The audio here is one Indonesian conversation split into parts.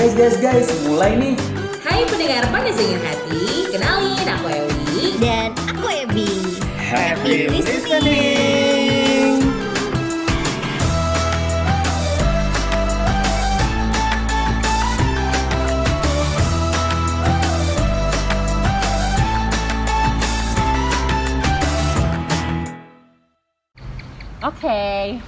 Guys, guys, guys, mulai nih. Hai pendengar panas dingin hati, kenalin aku Ewi. Dan aku Ebi. Happy listening. Oke.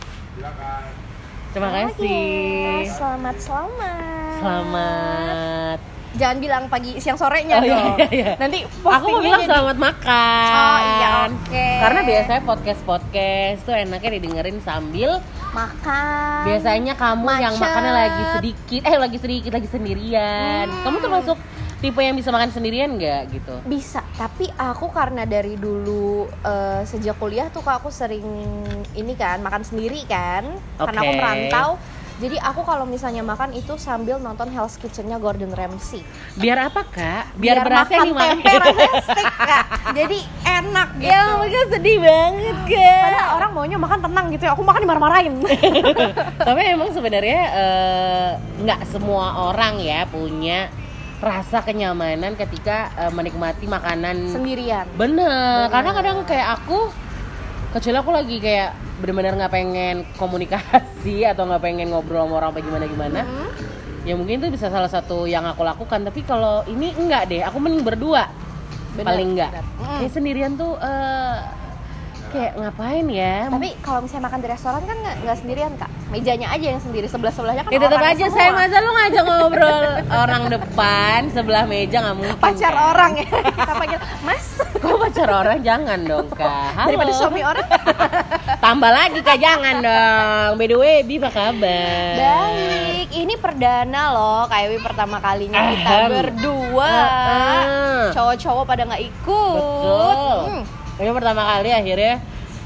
Terima kasih. Selamat selamat. Selamat. Jangan bilang pagi siang sorenya Oh, iya, dong. iya, iya. Nanti Aku mau bilang jadi- selamat makan. Oh iya oke. Karena biasanya podcast podcast tuh enaknya didengerin sambil makan. biasanya kamu yang Macet. makannya lagi sedikit, eh lagi sedikit lagi sendirian. Hmm. Kamu termasuk tipe yang bisa makan sendirian nggak gitu? bisa, tapi aku karena dari dulu eh, sejak kuliah tuh aku sering ini kan makan sendiri kan. Karena aku merantau. Jadi aku kalau misalnya makan itu sambil nonton Hell's Kitchen-nya Gordon Ramsay. Biar apa kak? Biar, berasnya makan dimakan. tempe rasanya steak Kak. Jadi enak gitu. Ya mereka sedih banget kak. Padahal orang maunya makan tenang gitu ya. Aku makan dimarah-marahin. Tapi emang sebenarnya eh, nggak semua orang ya punya rasa kenyamanan ketika eh, menikmati makanan Sendirian. bener. Bener. Karena kadang kayak aku kecil aku lagi kayak bener-bener nggak pengen komunikasi atau nggak pengen ngobrol sama orang apa gimana gimana. Hmm? Ya mungkin itu bisa salah satu yang aku lakukan. Tapi kalau ini enggak deh. Aku mending berdua Bener, paling enggak. bener. Mm. Kayak sendirian tuh eh, kayak ngapain ya? Tapi kalau misalnya makan di restoran kan nggak sendirian kak, mejanya aja yang sendiri, sebelah sebelahnya kan Ya tetap aja semua. saya masa lu ngajak ngobrol orang depan sebelah meja nggak mungkin pacar kan? orang ya kita panggil mas Kok pacar orang jangan dong kak Halo. daripada suami orang. Tambah lagi kak jangan dong By the way Bi apa kabar? Baik, ini perdana loh, kak Ewi pertama kalinya kita Ahem. berdua. Heeh. Cowok-cowok pada nggak ikut. Betul Hmm. Ini pertama kali akhirnya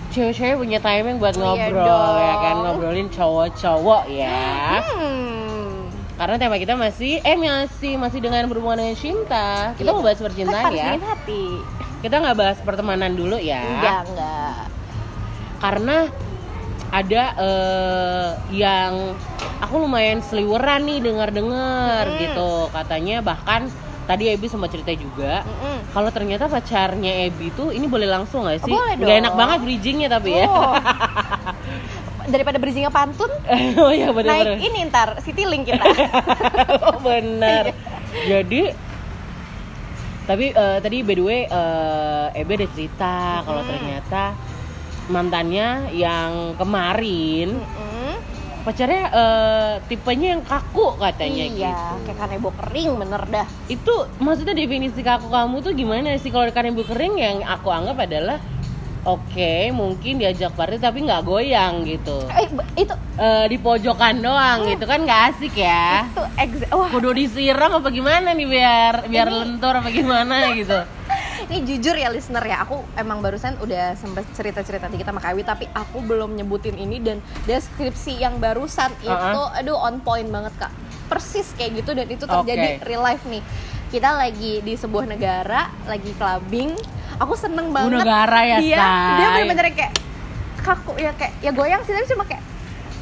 Cewek-cewek punya timing buat Iya ngobrol dong. ya kan Ngobrolin cowok-cowok ya Hmm. Karena tema kita masih Eh masih masih dengan berhubungan dengan cinta Kita Iya. mau bahas percintaan ya hati. Kita nggak bahas pertemanan dulu ya Enggak, enggak. karena ada eh, yang aku lumayan seliweran nih dengar-dengar Hmm. gitu katanya bahkan tadi Ebi sempat cerita juga Mm-mm. kalau ternyata pacarnya Ebi tuh ini boleh langsung nggak sih? Boleh Nggak dong. enak banget bridgingnya tapi ya. Oh. Daripada bridgingnya pantun, oh iya naik benar-benar. ini ntar Citylink kita. oh benar. Jadi tapi eh, tadi by the way eh, Ebi ada cerita kalau Hmm. ternyata mantannya yang kemarin Mm-mm. Pacarnya eh, tipenya yang kaku katanya iya, gitu. kayak kanebo kering bener dah. Itu maksudnya definisi kaku kamu tuh gimana sih kalau kanebo kering yang aku anggap adalah oke mungkin diajak party tapi nggak goyang gitu. Eh, itu Eh, di pojokan doang gitu kan nggak asik ya. itu exa- wah Kudu disiram apa gimana nih biar biar lentur apa gimana gitu. Ini jujur ya listener ya aku emang barusan udah sempet cerita cerita dikit sama Kawi tapi aku belum nyebutin ini dan deskripsi yang barusan itu Uh-uh. aduh on point banget kak persis kayak gitu dan itu terjadi Oke. real life nih kita lagi di sebuah negara lagi clubbing aku seneng banget negara ya, dia Say. dia bener-bener kayak kaku ya kayak ya goyang sih tapi cuma kayak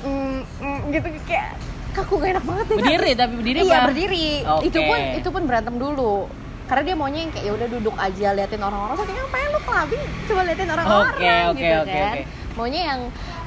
mm, mm, gitu kayak kaku gak enak banget ya. Berdiri tapi berdiri iya apa? berdiri Oke. itu pun itu pun berantem dulu karena dia maunya yang kayak ya udah duduk aja liatin orang-orang. Saya ngapain lu clubbing coba liatin orang-orang Oke, oke, gitu oke, kan. oke. maunya yang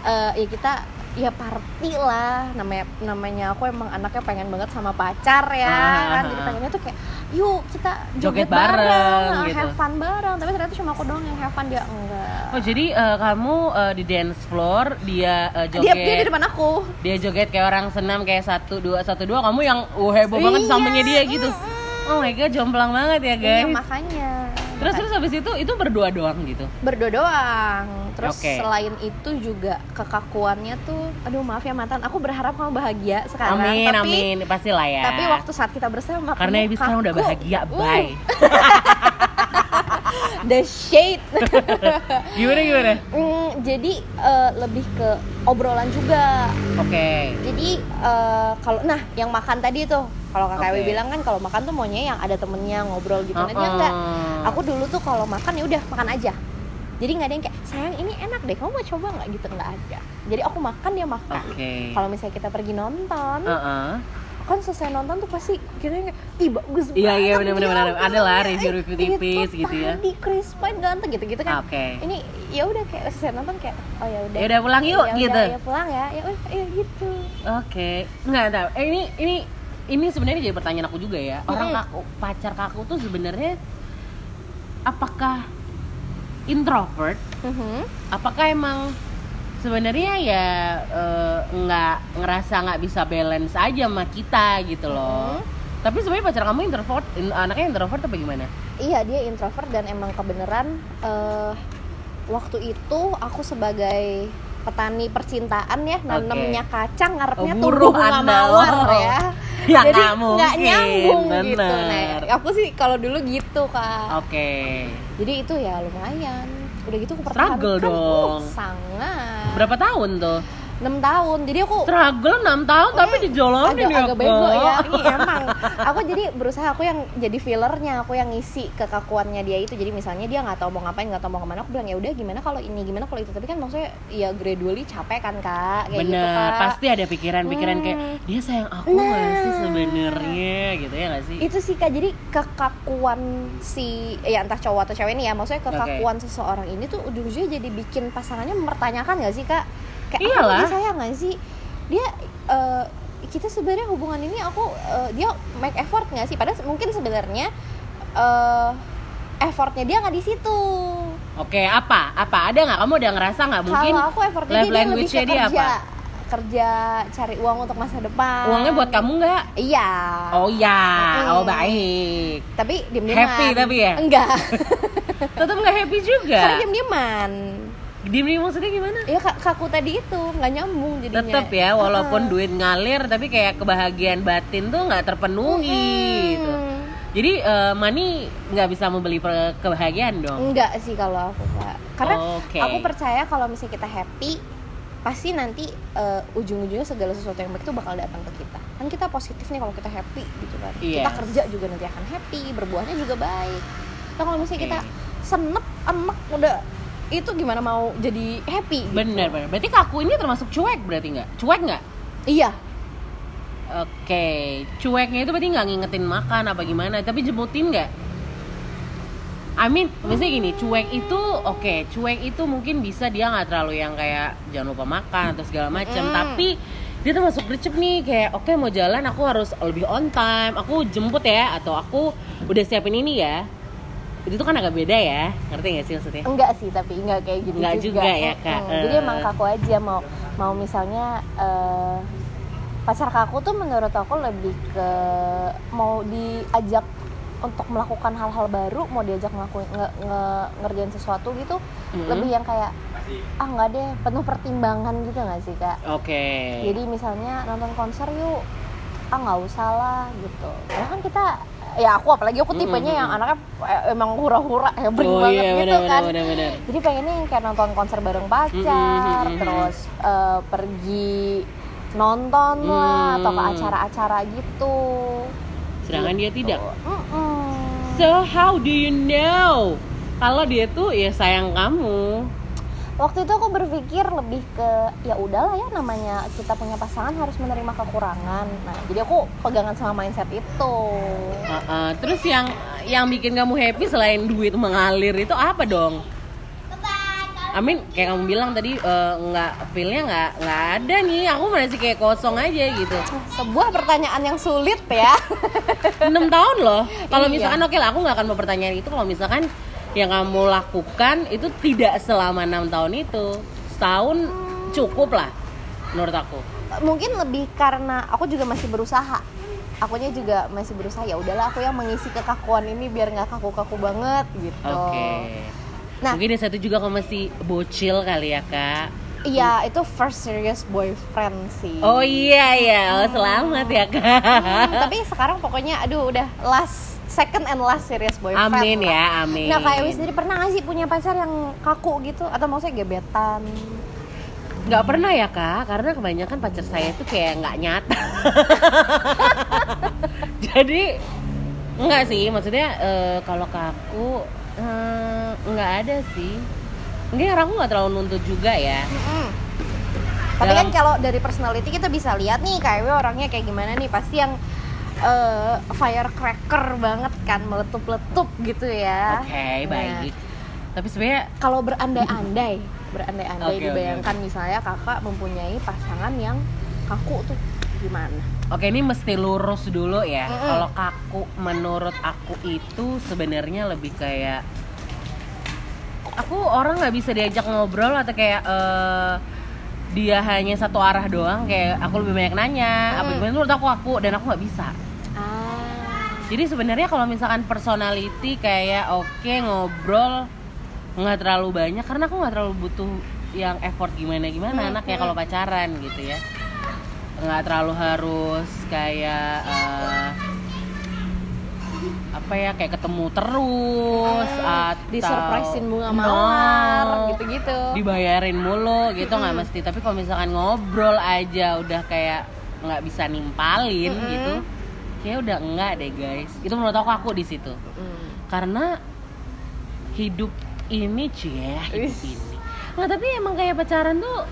eh, ya kita ya party lah. Namanya namanya aku emang anaknya pengen banget sama pacar ya Ah, kan. ah, jadi ah. pengennya tuh kayak yuk kita Joget joget, bareng, bareng, gitu. have fun bareng. Tapi ternyata cuma aku doang yang have fun dia enggak. Oh jadi eh, kamu eh, di dance floor dia eh, joget dia dia di depan aku. Dia joget kayak orang senam kayak satu dua satu dua. Kamu yang uh, heboh banget Iya, sampingnya dia gitu. mm-mm. Oh my god jomplang banget ya guys. Iya, makanya. Terus terus habis itu itu berdua doang gitu? Berdua doang. Terus Oke. selain itu juga kekakuannya tuh aduh maaf ya mantan. Aku berharap kamu bahagia sekarang amin tapi amin. Pasti lah ya. tapi waktu saat kita bersama karena kamu sekarang udah bahagia Uh, bye the shade. Gimana gimana? Mm, jadi eh, lebih ke obrolan juga. Oke. Jadi eh, kalau nah yang makan tadi tuh. Kalau kakak Ewi Oke. bilang kan kalau makan tuh maunya yang ada temennya ngobrol gitu. Nah dia Uh-uh. enggak. Aku dulu tuh kalau makan ya udah makan aja. Jadi nggak ada yang kayak sayang ini enak deh kamu mau coba nggak gitu nggak ada. Jadi aku makan dia makan. Oke. Kalau misalnya kita pergi nonton Uh-uh. Kan selesai nonton tuh pasti kira ih bagus Iya, iya, banget, bener-bener, ya bener. Ada lah ampun, review-review eh, tipis itu gitu ya. tadi Chris Pine ganteng gitu-gitu kan Oke. ini ya udah kayak selesai nonton kayak oh ya udah Ya udah, pulang yuk, Ya udah, gitu. ya pulang ya ya udah ya gitu Oke, nggak tahu. Eh, ini ini ini sebenarnya jadi pertanyaan aku juga ya. Orang Mm-mm. kaku, pacar kaku tuh sebenarnya apakah introvert? Mhm. Apakah emang sebenarnya ya eh, nggak ngerasa nggak bisa balance aja sama kita gitu loh? Mhm. Tapi sebenarnya pacar kamu introvert, in- anaknya introvert apa gimana? Iya dia introvert dan emang kebenaran eh, waktu itu aku sebagai petani percintaan ya nanemnya kacang ngarepnya Oh, tumbuh Anda. mawar ya. Ya, Jadi nggak nggak nyambung gitu. bener. Nah, aku sih kalau dulu gitu kak. Oke. Jadi itu ya lumayan. Udah gitu aku pertahankan, dong. sangat. Berapa tahun tuh? 6 tahun. Jadi aku Struggle 6 tahun tapi dijolomin agak, ya agak bego ya. Iya emang. Aku jadi berusaha aku yang jadi fillernya aku yang ngisi kekakuannya dia itu. Jadi misalnya dia nggak tahu mau ngapain nggak tahu mau ke mana aku bilang ya udah gimana kalau ini gimana kalau itu? Tapi kan maksudnya ya gradually capek kan kak? Kayak Bener, gitu kak. pasti ada pikiran-pikiran kayak Hmm. dia sayang aku Nah. sih sebenarnya? Gitu ya nggak sih? itu sih kak. Jadi kekakuan si ya entah cowok atau cewek ini ya maksudnya kekakuan seseorang ini tuh ujung-ujungnya jadi bikin pasangannya mempertanyakan nggak sih kak kayak aku Iyalah. dia sayang nggak sih dia eh, kita sebenarnya hubungan ini aku eh, dia make effort nggak sih padahal mungkin sebenarnya eh effortnya dia nggak di situ Oke, apa? Apa? Ada nggak? Kamu udah ngerasa nggak mungkin? kalau aku effortnya dia, dia lebih ke dia kerja apa? kerja cari uang untuk masa depan Uangnya buat kamu nggak? iya Oh ya, Mm-mm. oh baik. tapi diem Happy tapi ya? enggak Tetap nggak happy juga. karena diem dieman Diem nih maksudnya gimana? ya kak kaku tadi itu nggak nyambung jadinya Tetap ya, walaupun Heeh. duit ngalir, tapi kayak kebahagiaan batin tuh nggak terpenuhi. Gitu. Hmm. Jadi eh, money nggak bisa membeli kebahagiaan dong. enggak sih kalau aku kak karena Oke. aku percaya kalau misalnya kita happy pasti nanti eh, ujung-ujungnya segala sesuatu yang baik itu bakal datang ke kita kan kita positif nih kalau kita happy gitu kan Iya. kita kerja juga nanti akan happy berbuahnya juga baik nah kalau misalnya kita Oke. senep enek udah itu gimana mau jadi happy gitu. Bener bener. Berarti kaku ini termasuk cuek berarti nggak? Cuek nggak? iya Oke, cueknya itu berarti nggak ngingetin makan apa gimana, tapi jemputin nggak? I mean, misalnya gini, cuek itu oke, cuek itu mungkin bisa dia nggak terlalu yang kayak jangan lupa makan atau segala macam, Mm. tapi dia tuh masuk gercep nih kayak oke mau jalan aku harus lebih on time, aku jemput ya atau aku udah siapin ini ya. Itu tuh kan agak beda ya, ngerti nggak sih maksudnya? enggak sih tapi enggak kayak gitu Enggak juga ya, Kak. Mm-mm. jadi Eh. emang kaku aja mau mau misalnya eh, pacar kaku tuh menurut aku lebih ke mau diajak untuk melakukan hal-hal baru mau diajak ngelakuin nge, nge- ngerjain sesuatu gitu Mm. lebih yang kayak ah nggak deh penuh pertimbangan gitu nggak sih kak Oke. jadi misalnya nonton konser yuk ah nggak usah lah gitu karena kan kita ya aku apalagi aku tipenya Mm-mm. yang anaknya eh, emang hura-hura hebring oh banget iya gitu benar kan benar. jadi pengennya yang kayak nonton konser bareng pacar Mm-mm. terus eh, pergi nonton lah atau ke Hmm. acara-acara gitu Sedangkan dia tidak. Mm-mm. So how do you know kalau dia tuh ya sayang kamu? Waktu itu aku berpikir lebih ke ya udahlah ya namanya kita punya pasangan harus menerima kekurangan nah jadi aku pegangan sama mindset itu Uh-uh. Terus yang yang bikin kamu happy selain duit mengalir itu apa dong? Amin kayak kamu bilang tadi eh, nggak feelnya nggak nggak ada nih aku masih kayak kosong aja gitu sebuah pertanyaan yang sulit ya enam tahun loh kalau Iya. misalkan oke lah aku nggak akan mempertanyakan itu kalau misalkan yang kamu lakukan itu tidak selama enam tahun itu. Setahun cukup lah menurut aku. Mungkin lebih karena aku juga masih berusaha. Akunya juga masih berusaha ya udahlah aku yang mengisi kekakuan ini biar nggak kaku-kaku banget gitu. Oke. Nah. mungkin yang satu juga kamu masih bocil kali ya kak. Iya itu first serious boyfriend sih. Oh iya iya oh, selamat ya kak. Hmm, tapi sekarang pokoknya aduh udah last second and last serious boyfriend amin lah. ya amin. Nah kayak Ewi sendiri pernah gak sih punya pacar yang kaku gitu? Atau maksudnya gebetan? Nggak pernah ya kak. Karena kebanyakan pacar saya itu kayak nggak nyata. Jadi nggak sih. Maksudnya eh, kalau kaku eh, nggak ada sih. Mungkin karena aku nggak terlalu nuntut juga ya. Mm-mm. Tapi kan kalau dari personality kita bisa lihat nih KW orangnya kayak gimana nih? Pasti yang eh, firecracker banget kan meletup-letup gitu ya. Oke, Nah, baik. Tapi sebenarnya kalau berandai-andai, berandai-andai oke, dibayangkan misalnya kakak mempunyai pasangan yang kaku tuh gimana? Oke ini mesti lurus dulu ya. Mm-mm. Kalau kaku menurut aku itu sebenarnya lebih kayak aku orang nggak bisa diajak ngobrol atau kayak eh, dia hanya satu arah doang kayak aku lebih banyak nanya apa Mm. gimana menurut aku aku dan aku nggak bisa. Ah, Jadi sebenarnya kalau misalkan personality kayak oke ngobrol nggak terlalu banyak karena aku nggak terlalu butuh yang effort gimana gimana Hmm, anaknya hmm. kalau pacaran gitu ya nggak terlalu harus kayak eh, apa ya kayak ketemu terus atau di surprisein bunga No. mawar gitu-gitu. dibayarin mulu gitu nggak Mm-mm. mesti tapi kalau misalkan ngobrol aja udah kayak nggak bisa nimpalin Mm-mm. gitu kayak udah enggak deh guys itu menurut aku aku di situ Mm. karena hidup ini cie hidup Wis. ini nggak tapi emang kayak pacaran tuh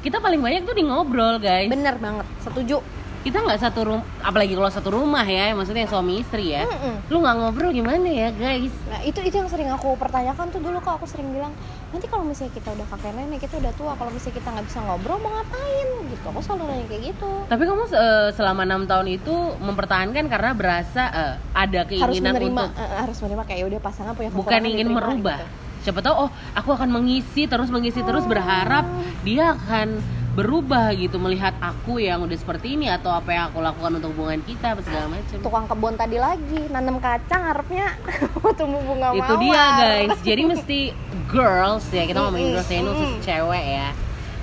kita paling banyak tuh di ngobrol guys Bener banget, setuju. Kita nggak satu rumah apalagi kalau satu rumah ya maksudnya suami istri ya. Mm-mm. lu nggak ngobrol gimana ya guys? Nah itu itu yang sering aku pertanyakan tuh dulu kok aku sering bilang nanti kalau misalnya kita udah kakek nenek kita udah tua kalau misalnya kita nggak bisa ngobrol mau ngapain? Gitu. Aku selalu nanya kayak gitu. Tapi kamu eh, selama enam tahun itu mempertahankan karena berasa eh, ada harus keinginan menerima untuk eh, harus menerima kayak udah pasangan punya bukan ingin diterima merubah. gitu. siapa tahu oh aku akan mengisi terus mengisi terus berharap dia akan berubah gitu melihat aku yang udah seperti ini atau apa yang aku lakukan untuk hubungan kita apa segala macam tukang kebun tadi lagi nanam kacang harapnya tumbuh bunga itu mawar. dia guys. Jadi mesti girls ya kita ngomongin girls ya ini khusus cewek ya.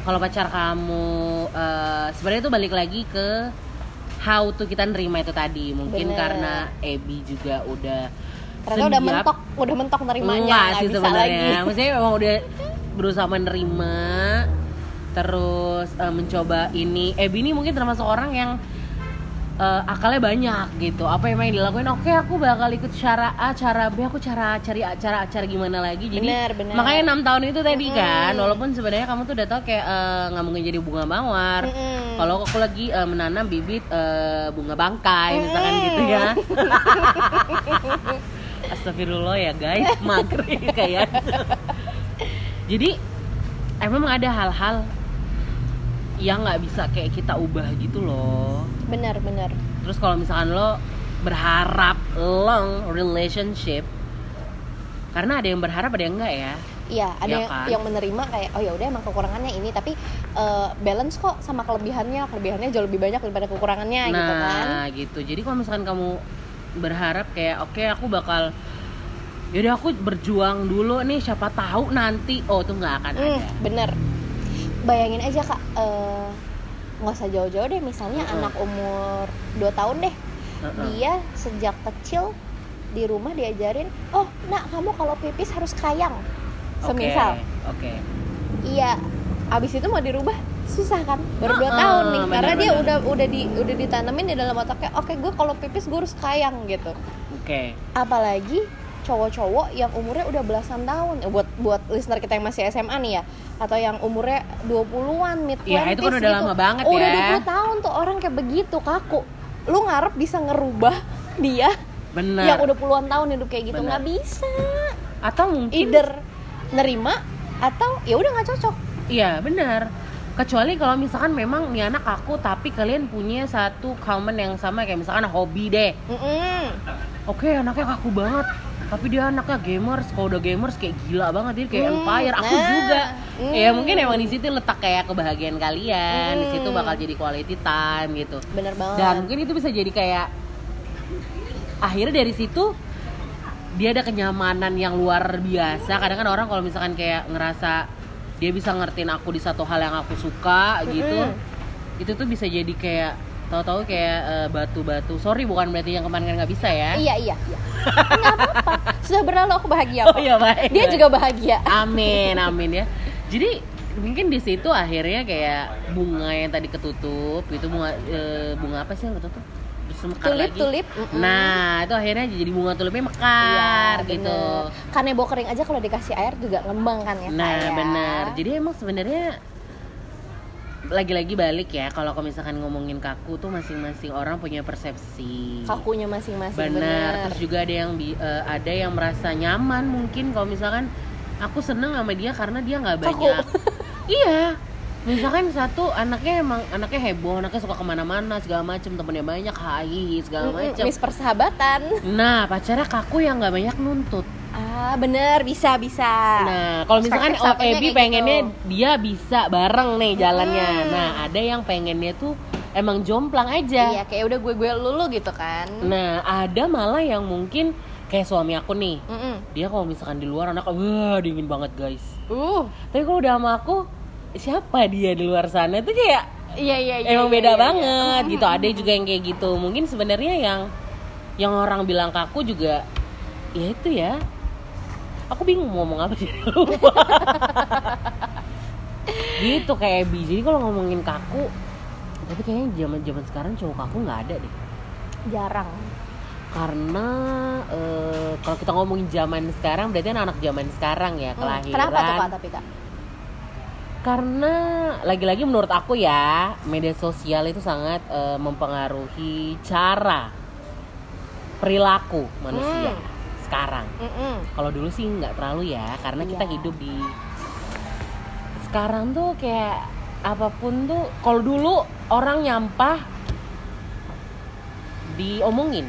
Kalau pacar kamu eh, sebenarnya itu balik lagi ke how to kita nerima itu tadi. Mungkin Bener. karena Ebi juga udah ternyata udah mentok udah mentok nerimanya nggak sih sebenarnya. maksudnya memang udah berusaha menerima terus eh, mencoba ini Ebi ini mungkin termasuk orang yang eh, akalnya banyak gitu apa yang main dilakuin oke aku bakal ikut cara A cara B aku cara cari cara cara gimana lagi jadi Bener, bener. makanya enam tahun itu tadi Mm-mm. kan walaupun sebenarnya kamu tuh udah tau kayak eh, nggak mungkin jadi bunga mawar Mm-mm. kalau aku lagi eh, menanam bibit eh, bunga bangkai misalkan Mm-mm. gitu ya Astagfirullah ya guys, maghrib kayak. Jadi emang ada hal-hal yang nggak bisa kayak kita ubah gitu loh. bener bener Terus kalau misalkan lo berharap long relationship, karena ada yang berharap ada yang enggak ya. Iya, ada Ya yang, kan? yang menerima kayak oh ya udah emang kekurangannya ini tapi eh, balance kok sama kelebihannya. Kelebihannya jauh lebih banyak daripada kekurangannya gitu kan. nah gitu. Jadi kalau misalkan kamu berharap kayak oke aku bakal Yaudah aku berjuang dulu nih siapa tahu nanti oh tuh nggak akan ada. bener. Bayangin aja kak, eh, nggak usah jauh-jauh deh. Misalnya Mm-mm. anak umur 2 tahun deh, Heeh. dia sejak kecil di rumah diajarin, oh nak kamu kalau pipis harus kayang. Oke, Semisal, Oke. iya. Abis itu mau dirubah susah kan? Baru 2 Heeh, tahun nih, karena dia udah udah di udah ditanamin di dalam otaknya. Oke, gue kalau pipis gue harus kayang gitu. Oke. apalagi cowok-cowok yang umurnya udah belasan tahun. Eh, buat buat listener kita yang masih SMA nih ya. Atau yang umurnya 20-an mid 20s Ya, itu kan udah lama banget oh, ya. udah 20 tahun tuh orang kayak begitu kaku. Lu ngarep bisa ngerubah dia Benar. yang udah puluhan tahun hidup kayak gitu. Nggak bisa. Atau mungkin either nerima atau ya udah nggak cocok. Iya, benar. Kecuali kalau misalkan memang nih anak aku tapi kalian punya satu common yang sama kayak misalkan hobi deh. Mm-mm. Oke, anaknya kaku banget. Tapi dia anaknya gamers, kalau udah gamers kayak gila banget dia kayak Hmm, empire. Aku nah. juga. Hmm. Ya mungkin emang di situ letak kayak kebahagiaan kalian. Di situ Hmm. bakal jadi quality time gitu. bener banget Dan mungkin itu bisa jadi kayak akhirnya dari situ dia ada kenyamanan yang luar biasa. Kadang kan orang kalau misalkan kayak ngerasa dia bisa ngertiin aku di satu hal yang aku suka gitu. Mm-mm. Itu tuh bisa jadi kayak tahu-tahu kayak eh, batu-batu. Sorry bukan berarti yang kemarin kan nggak bisa ya. iya iya iya nggak apa-apa sudah berlalu aku bahagia Oh kok iya baik. dia baik. juga bahagia Amin, amin ya. Jadi mungkin di situ akhirnya kayak bunga yang tadi ketutup itu bunga eh, bunga apa sih yang ketutup? Mekar tulip lagi. tulip mm-mm. Nah, itu akhirnya jadi bunga tulipnya mekar Iya, gitu. bener. Kanebo kering aja kalau dikasih air juga ngembang kan ya. Nah, ya? benar. Jadi emang sebenarnya lagi-lagi balik ya kalau kalau misalkan ngomongin kaku tuh masing-masing orang punya persepsi kakunya masing-masing benar terus juga ada yang bi- eh, ada yang merasa nyaman mungkin kalau misalkan aku seneng sama dia karena dia nggak Kaku. banyak iya misalkan satu anaknya emang anaknya heboh anaknya suka ke mana-mana segala macem temennya banyak hai segala macem Miss persahabatan nah pacarnya kaku yang nggak banyak nuntut ah bener bisa bisa Nah, kalau misalkan oh, Ebi pengennya gitu. dia bisa bareng nih jalannya. Hmm. Nah, ada yang pengennya tuh emang jomplang aja. iya kayak udah gue gue lulu gitu kan Nah, ada malah yang mungkin kayak suami aku nih. Mm-mm. Dia kalau misalkan di luar anak wah dingin banget, guys. uh Tapi kalau udah sama aku, siapa dia di luar sana tuh kayak iya iya iya emang iya, beda iya, iya. banget gitu. Ada juga yang kayak gitu. Mungkin sebenarnya yang yang orang bilang kaku juga ya itu ya. Aku bingung mau ngomong apa lupa. gitu kayak Ebi. Jadi kalau ngomongin kaku, tapi kayaknya zaman zaman sekarang cowok kaku nggak ada deh. jarang Karena eh, kalau kita ngomongin zaman sekarang, berarti anak zaman sekarang ya Hmm, kelahiran. kenapa tuh kak tapi kak Karena lagi-lagi menurut aku ya media sosial itu sangat eh, mempengaruhi cara perilaku manusia Hmm. sekarang. Mm-mm. Kalau dulu sih nggak terlalu ya, karena kita Iya. hidup di sekarang tuh kayak apa pun tuh. Kalau dulu orang nyampah diomongin,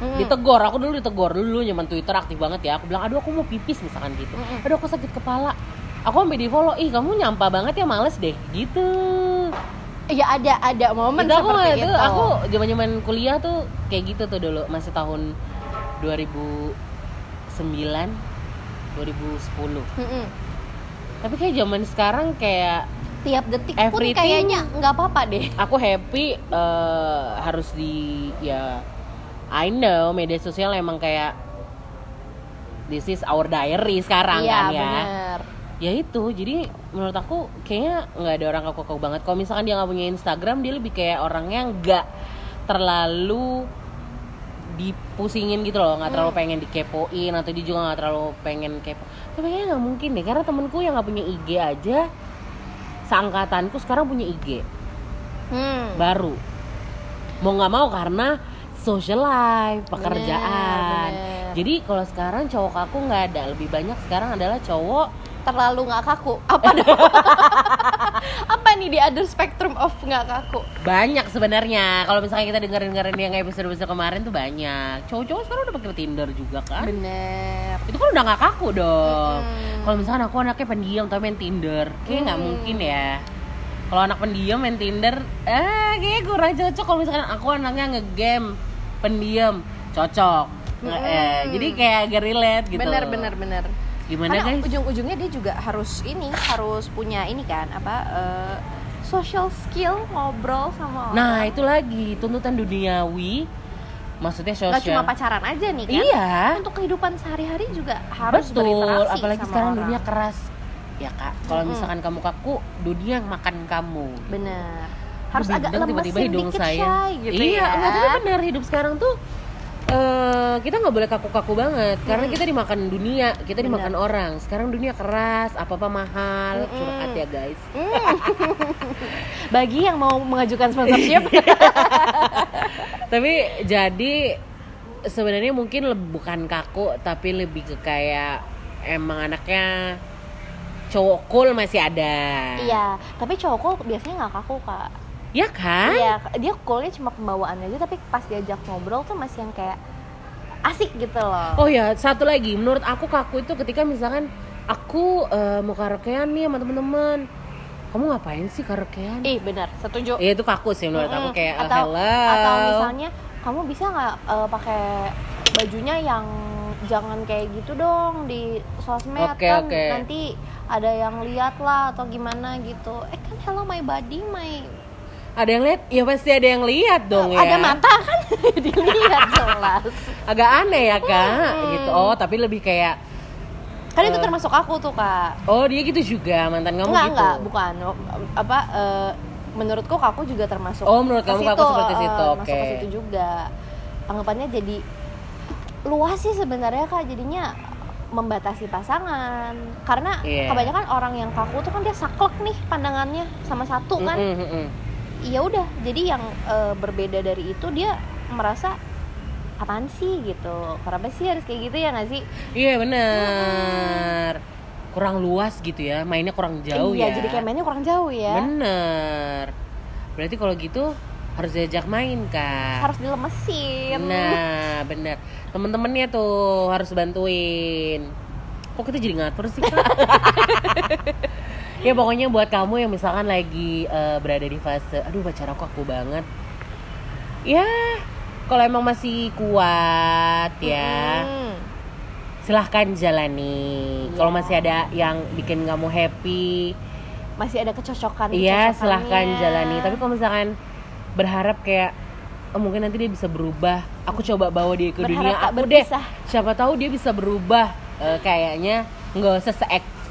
Mm-mm. ditegur. Aku dulu ditegur dulu zaman Twitter aktif banget ya. Aku bilang, aduh aku mau pipis misalkan gitu. Mm-mm. Aduh aku sakit kepala. Aku sampai di follow, ih kamu nyampah banget ya males deh, gitu. Iya ada ada momen Itu aku seperti itu, itu. aku zaman zaman kuliah tuh kayak gitu tuh dulu, masih tahun 2009, 2010. Mm-mm. Tapi kayak zaman sekarang kayak tiap detik pun kayaknya nggak apa-apa deh. aku happy eh, harus di ya I know media sosial emang kayak this is our diary sekarang Iya kan ya. bener. Ya itu, jadi menurut aku kayaknya nggak ada orang kaku-kaku banget. Kalau misalkan dia nggak punya Instagram, dia lebih kayak orangnya nggak terlalu dipusingin gitu loh, nggak terlalu pengen dikepoin atau dia juga nggak terlalu pengen kepo. Tapi kayaknya nggak mungkin deh, karena temenku yang nggak punya IG aja, seangkatanku sekarang punya IG Hmm. baru mau nggak mau karena social life pekerjaan bener. jadi kalau sekarang cowok aku nggak ada lebih banyak sekarang adalah cowok terlalu nggak kaku. Apa dong? Apa nih di other spectrum of nggak kaku? banyak sebenarnya kalau misalnya kita dengerin dengerin yang episode episode kemarin tuh banyak cowok-cowok sekarang udah pakai Tinder juga kan Bener. itu kan udah nggak kaku dong Mm-mm. kalau misalkan aku anaknya pendiam tapi main Tinder kayaknya nggak Mm. mungkin ya kalau anak pendiam main Tinder eh kayaknya kurang cocok kalau misalkan aku anaknya ngegame pendiam cocok Nggak, eh, jadi kayak agak relate gitu Bener bener bener. Gimana Karena guys ujung-ujungnya dia juga harus ini harus punya ini kan apa eh, social skill ngobrol sama orang. nah itu lagi tuntutan duniawi maksudnya Nggak cuma sosial pacaran aja nih kan. iya Untuk kehidupan sehari-hari juga harus betul berinteraksi apalagi sama sekarang orang. dunia keras ya kak kalau Mm-mm. misalkan kamu kaku dunia yang makan kamu Bener. Harus Aduh, agak bindeng tiba-tiba lemesin hidung dikit saya. shy gitu iya, ya. enggak, tapi benar hidup sekarang tuh eh kita nggak boleh kaku-kaku banget karena Mm. kita dimakan dunia, kita Benar. dimakan orang. Sekarang dunia keras, apa-apa mahal, Mm-mm. curhat ya guys. Bagi yang mau mengajukan sponsorship, Tapi jadi sebenarnya mungkin bukan kaku tapi lebih ke kayak emang anaknya cowok cool masih ada. iya. Tapi cowok cool biasanya nggak kaku kak. Ya kan? Iya, dia coolnya cuma pembawaannya aja, tapi pas diajak ngobrol tuh masih yang kayak asik gitu loh. Oh ya, satu lagi, menurut aku kaku itu ketika misalkan aku eh, mau karaokean nih sama temen-temen. Kamu ngapain sih karaokean? Ih benar, setuju. Ya itu kaku sih menurut aku Mm-mm. kayak "Ah, atau hello. atau misalnya kamu bisa nggak eh, pakai bajunya yang jangan kayak gitu dong di sosmed Oke, kan oke. nanti ada yang lihat lah atau gimana gitu. Eh kan hello my body my ada yang lihat? Ya pasti ada yang lihat dong ya. ada mata kan dilihat jelas. Agak aneh ya kak, Mm-mm. gitu. Oh tapi lebih kayak Kan itu Eh. termasuk aku tuh kak. Oh dia gitu juga mantan kamu enggak gitu. enggak bukan apa eh, menurutku kaku juga termasuk Oh, menurut kamu kaku seperti eh, situ, masuk ke situ juga anggapannya jadi luas sih sebenarnya kak jadinya membatasi pasangan karena Iya. kebanyakan orang yang kaku tuh kan dia saklek nih pandangannya sama satu kan Mm-mm, mm-mm. Ya udah jadi yang eh, berbeda dari itu dia merasa apaan sih? gitu. Kenapa sih harus kayak gitu ya nggak sih? Iya bener Kurang luas gitu ya Mainnya kurang jauh iya ya. jadi kayak mainnya kurang jauh ya. Bener Berarti kalau gitu harus diajak main kak. Harus dilemesin. Nah bener Temen-temennya tuh harus bantuin. Kok kita jadi ngatur sih kak? ya pokoknya buat kamu yang misalkan lagi eh, berada di fase Aduh pacar aku aku banget Ya kalau emang masih kuat ya Mm. silahkan jalani. Kalau masih ada yang bikin kamu happy, masih ada kecocokan iya silahkan jalani. Tapi kalau misalkan berharap kayak oh, mungkin nanti dia bisa berubah, aku coba bawa dia ke Berharap dunia aku deh. Siapa tahu dia bisa berubah. Eh, kayaknya nggak usah se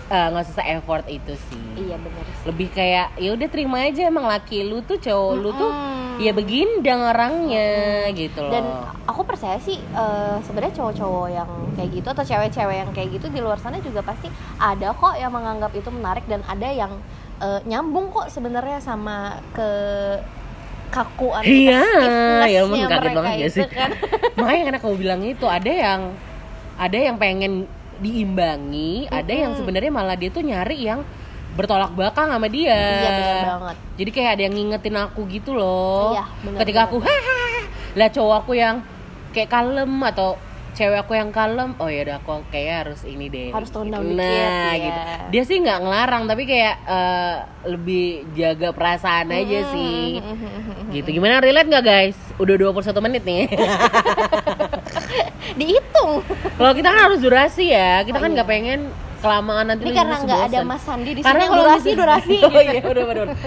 eh, nggak usah se effort itu sih. iya benar Lebih kayak ya udah terima aja emang laki lu tuh cowok lu tuh ya begindang orangnya gitu loh. dan aku percaya sih eh, sebenarnya cowok-cowok yang kayak gitu atau cewek-cewek yang kayak gitu di luar sana juga pasti ada kok yang menganggap itu menarik dan ada yang eh, nyambung kok sebenarnya sama ke kakuan Iya, ya ampun kaget banget ya sih. kan. Makanya karena kamu bilang itu ada yang ada yang pengen diimbangi, ada yang sebenarnya malah dia tuh nyari yang bertolak belakang sama dia. Iya, bener banget. Jadi kayak ada yang ngingetin aku gitu loh. Iya, bener Ketika banget. aku hahaha, lah cowok aku yang kayak kalem atau cewek aku yang kalem, oh ya udah aku kayak harus ini deh. Harus tone down nah, dikit, ya. gitu. Dia sih nggak ngelarang tapi kayak eh, lebih jaga perasaan aja sih gitu gimana relate nggak guys udah 21 menit nih dihitung kalau kita kan harus durasi ya kita Oh, kan iya. nggak pengen kelamaan nanti ini karena nggak ada. Mas Sandi di sini karena yang kalau durasi misalnya- durasi oh iya udah udah udah.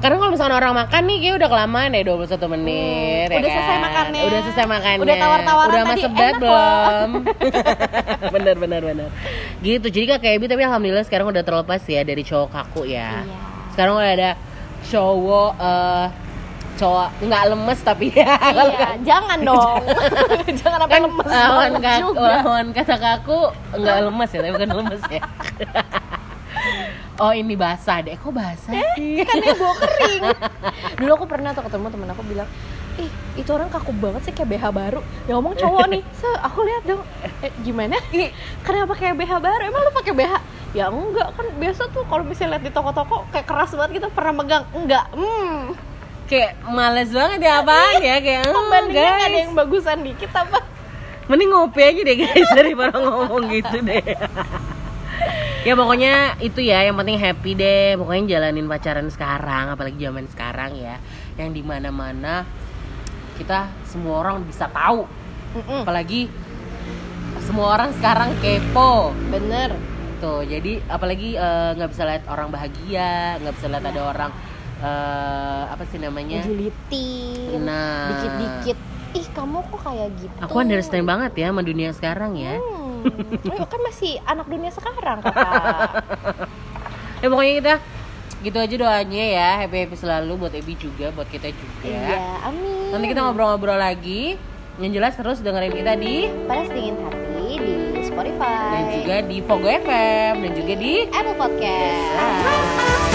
karena kalau misalnya orang makan nih kayak udah kelamaan ya 21 menit ya Hmm, udah kan? selesai makannya. udah selesai makannya Udah tawar-tawaran udah tadi, enak belum bener bener bener gitu jadi kak Ebi tapi alhamdulillah sekarang udah terlepas ya dari cowok kaku ya Iya. sekarang udah ada cowok eh cowok nggak lemes tapi ya. Iya jangan dong. Jangan apa kan lemes lawan, juga. Lawan kata kaku nggak lemes ya tapi bukan lemes ya. Oh ini basah deh. Kok basah sih? kan bawa kering. Dulu aku pernah tuh ketemu temen aku bilang ih itu orang kaku banget sih kayak BH baru. Yang ngomong cowok nih. So aku lihat dong. Eh, gimana kenapa kayak BH baru? Emang lu pakai BH ya enggak. Kan biasa tuh kalau misalnya lihat di toko-toko kayak keras banget gitu pernah megang. Enggak. Hmm kayak males banget ya apaan ya kayak oh, pembandingnya nggak ada guys. yang bagusan dikit apa? Mending ngopi aja deh guys daripada ngomong gitu deh. Ya pokoknya itu ya yang penting happy deh. Pokoknya jalanin pacaran sekarang apalagi zaman sekarang ya yang di mana mana kita semua orang bisa tahu. Apalagi semua orang sekarang kepo. Bener. Tuh jadi apalagi eh, nggak bisa lihat orang bahagia nggak bisa lihat ada orang eh, apa sih namanya? Julitin Nah. dikit-dikit. Ih kamu kok kayak gitu? Aku understand banget ya sama dunia sekarang ya. Hmm. Ayo, kan masih anak dunia sekarang kakak ya pokoknya kita gitu aja doanya ya. Happy happy selalu buat Ebi juga buat kita juga. Iya amin. Nanti kita ngobrol-ngobrol lagi. Yang jelas terus dengerin kita di Panas dingin hati di Spotify. Dan juga di Pogo FM dan juga di Apple Podcast.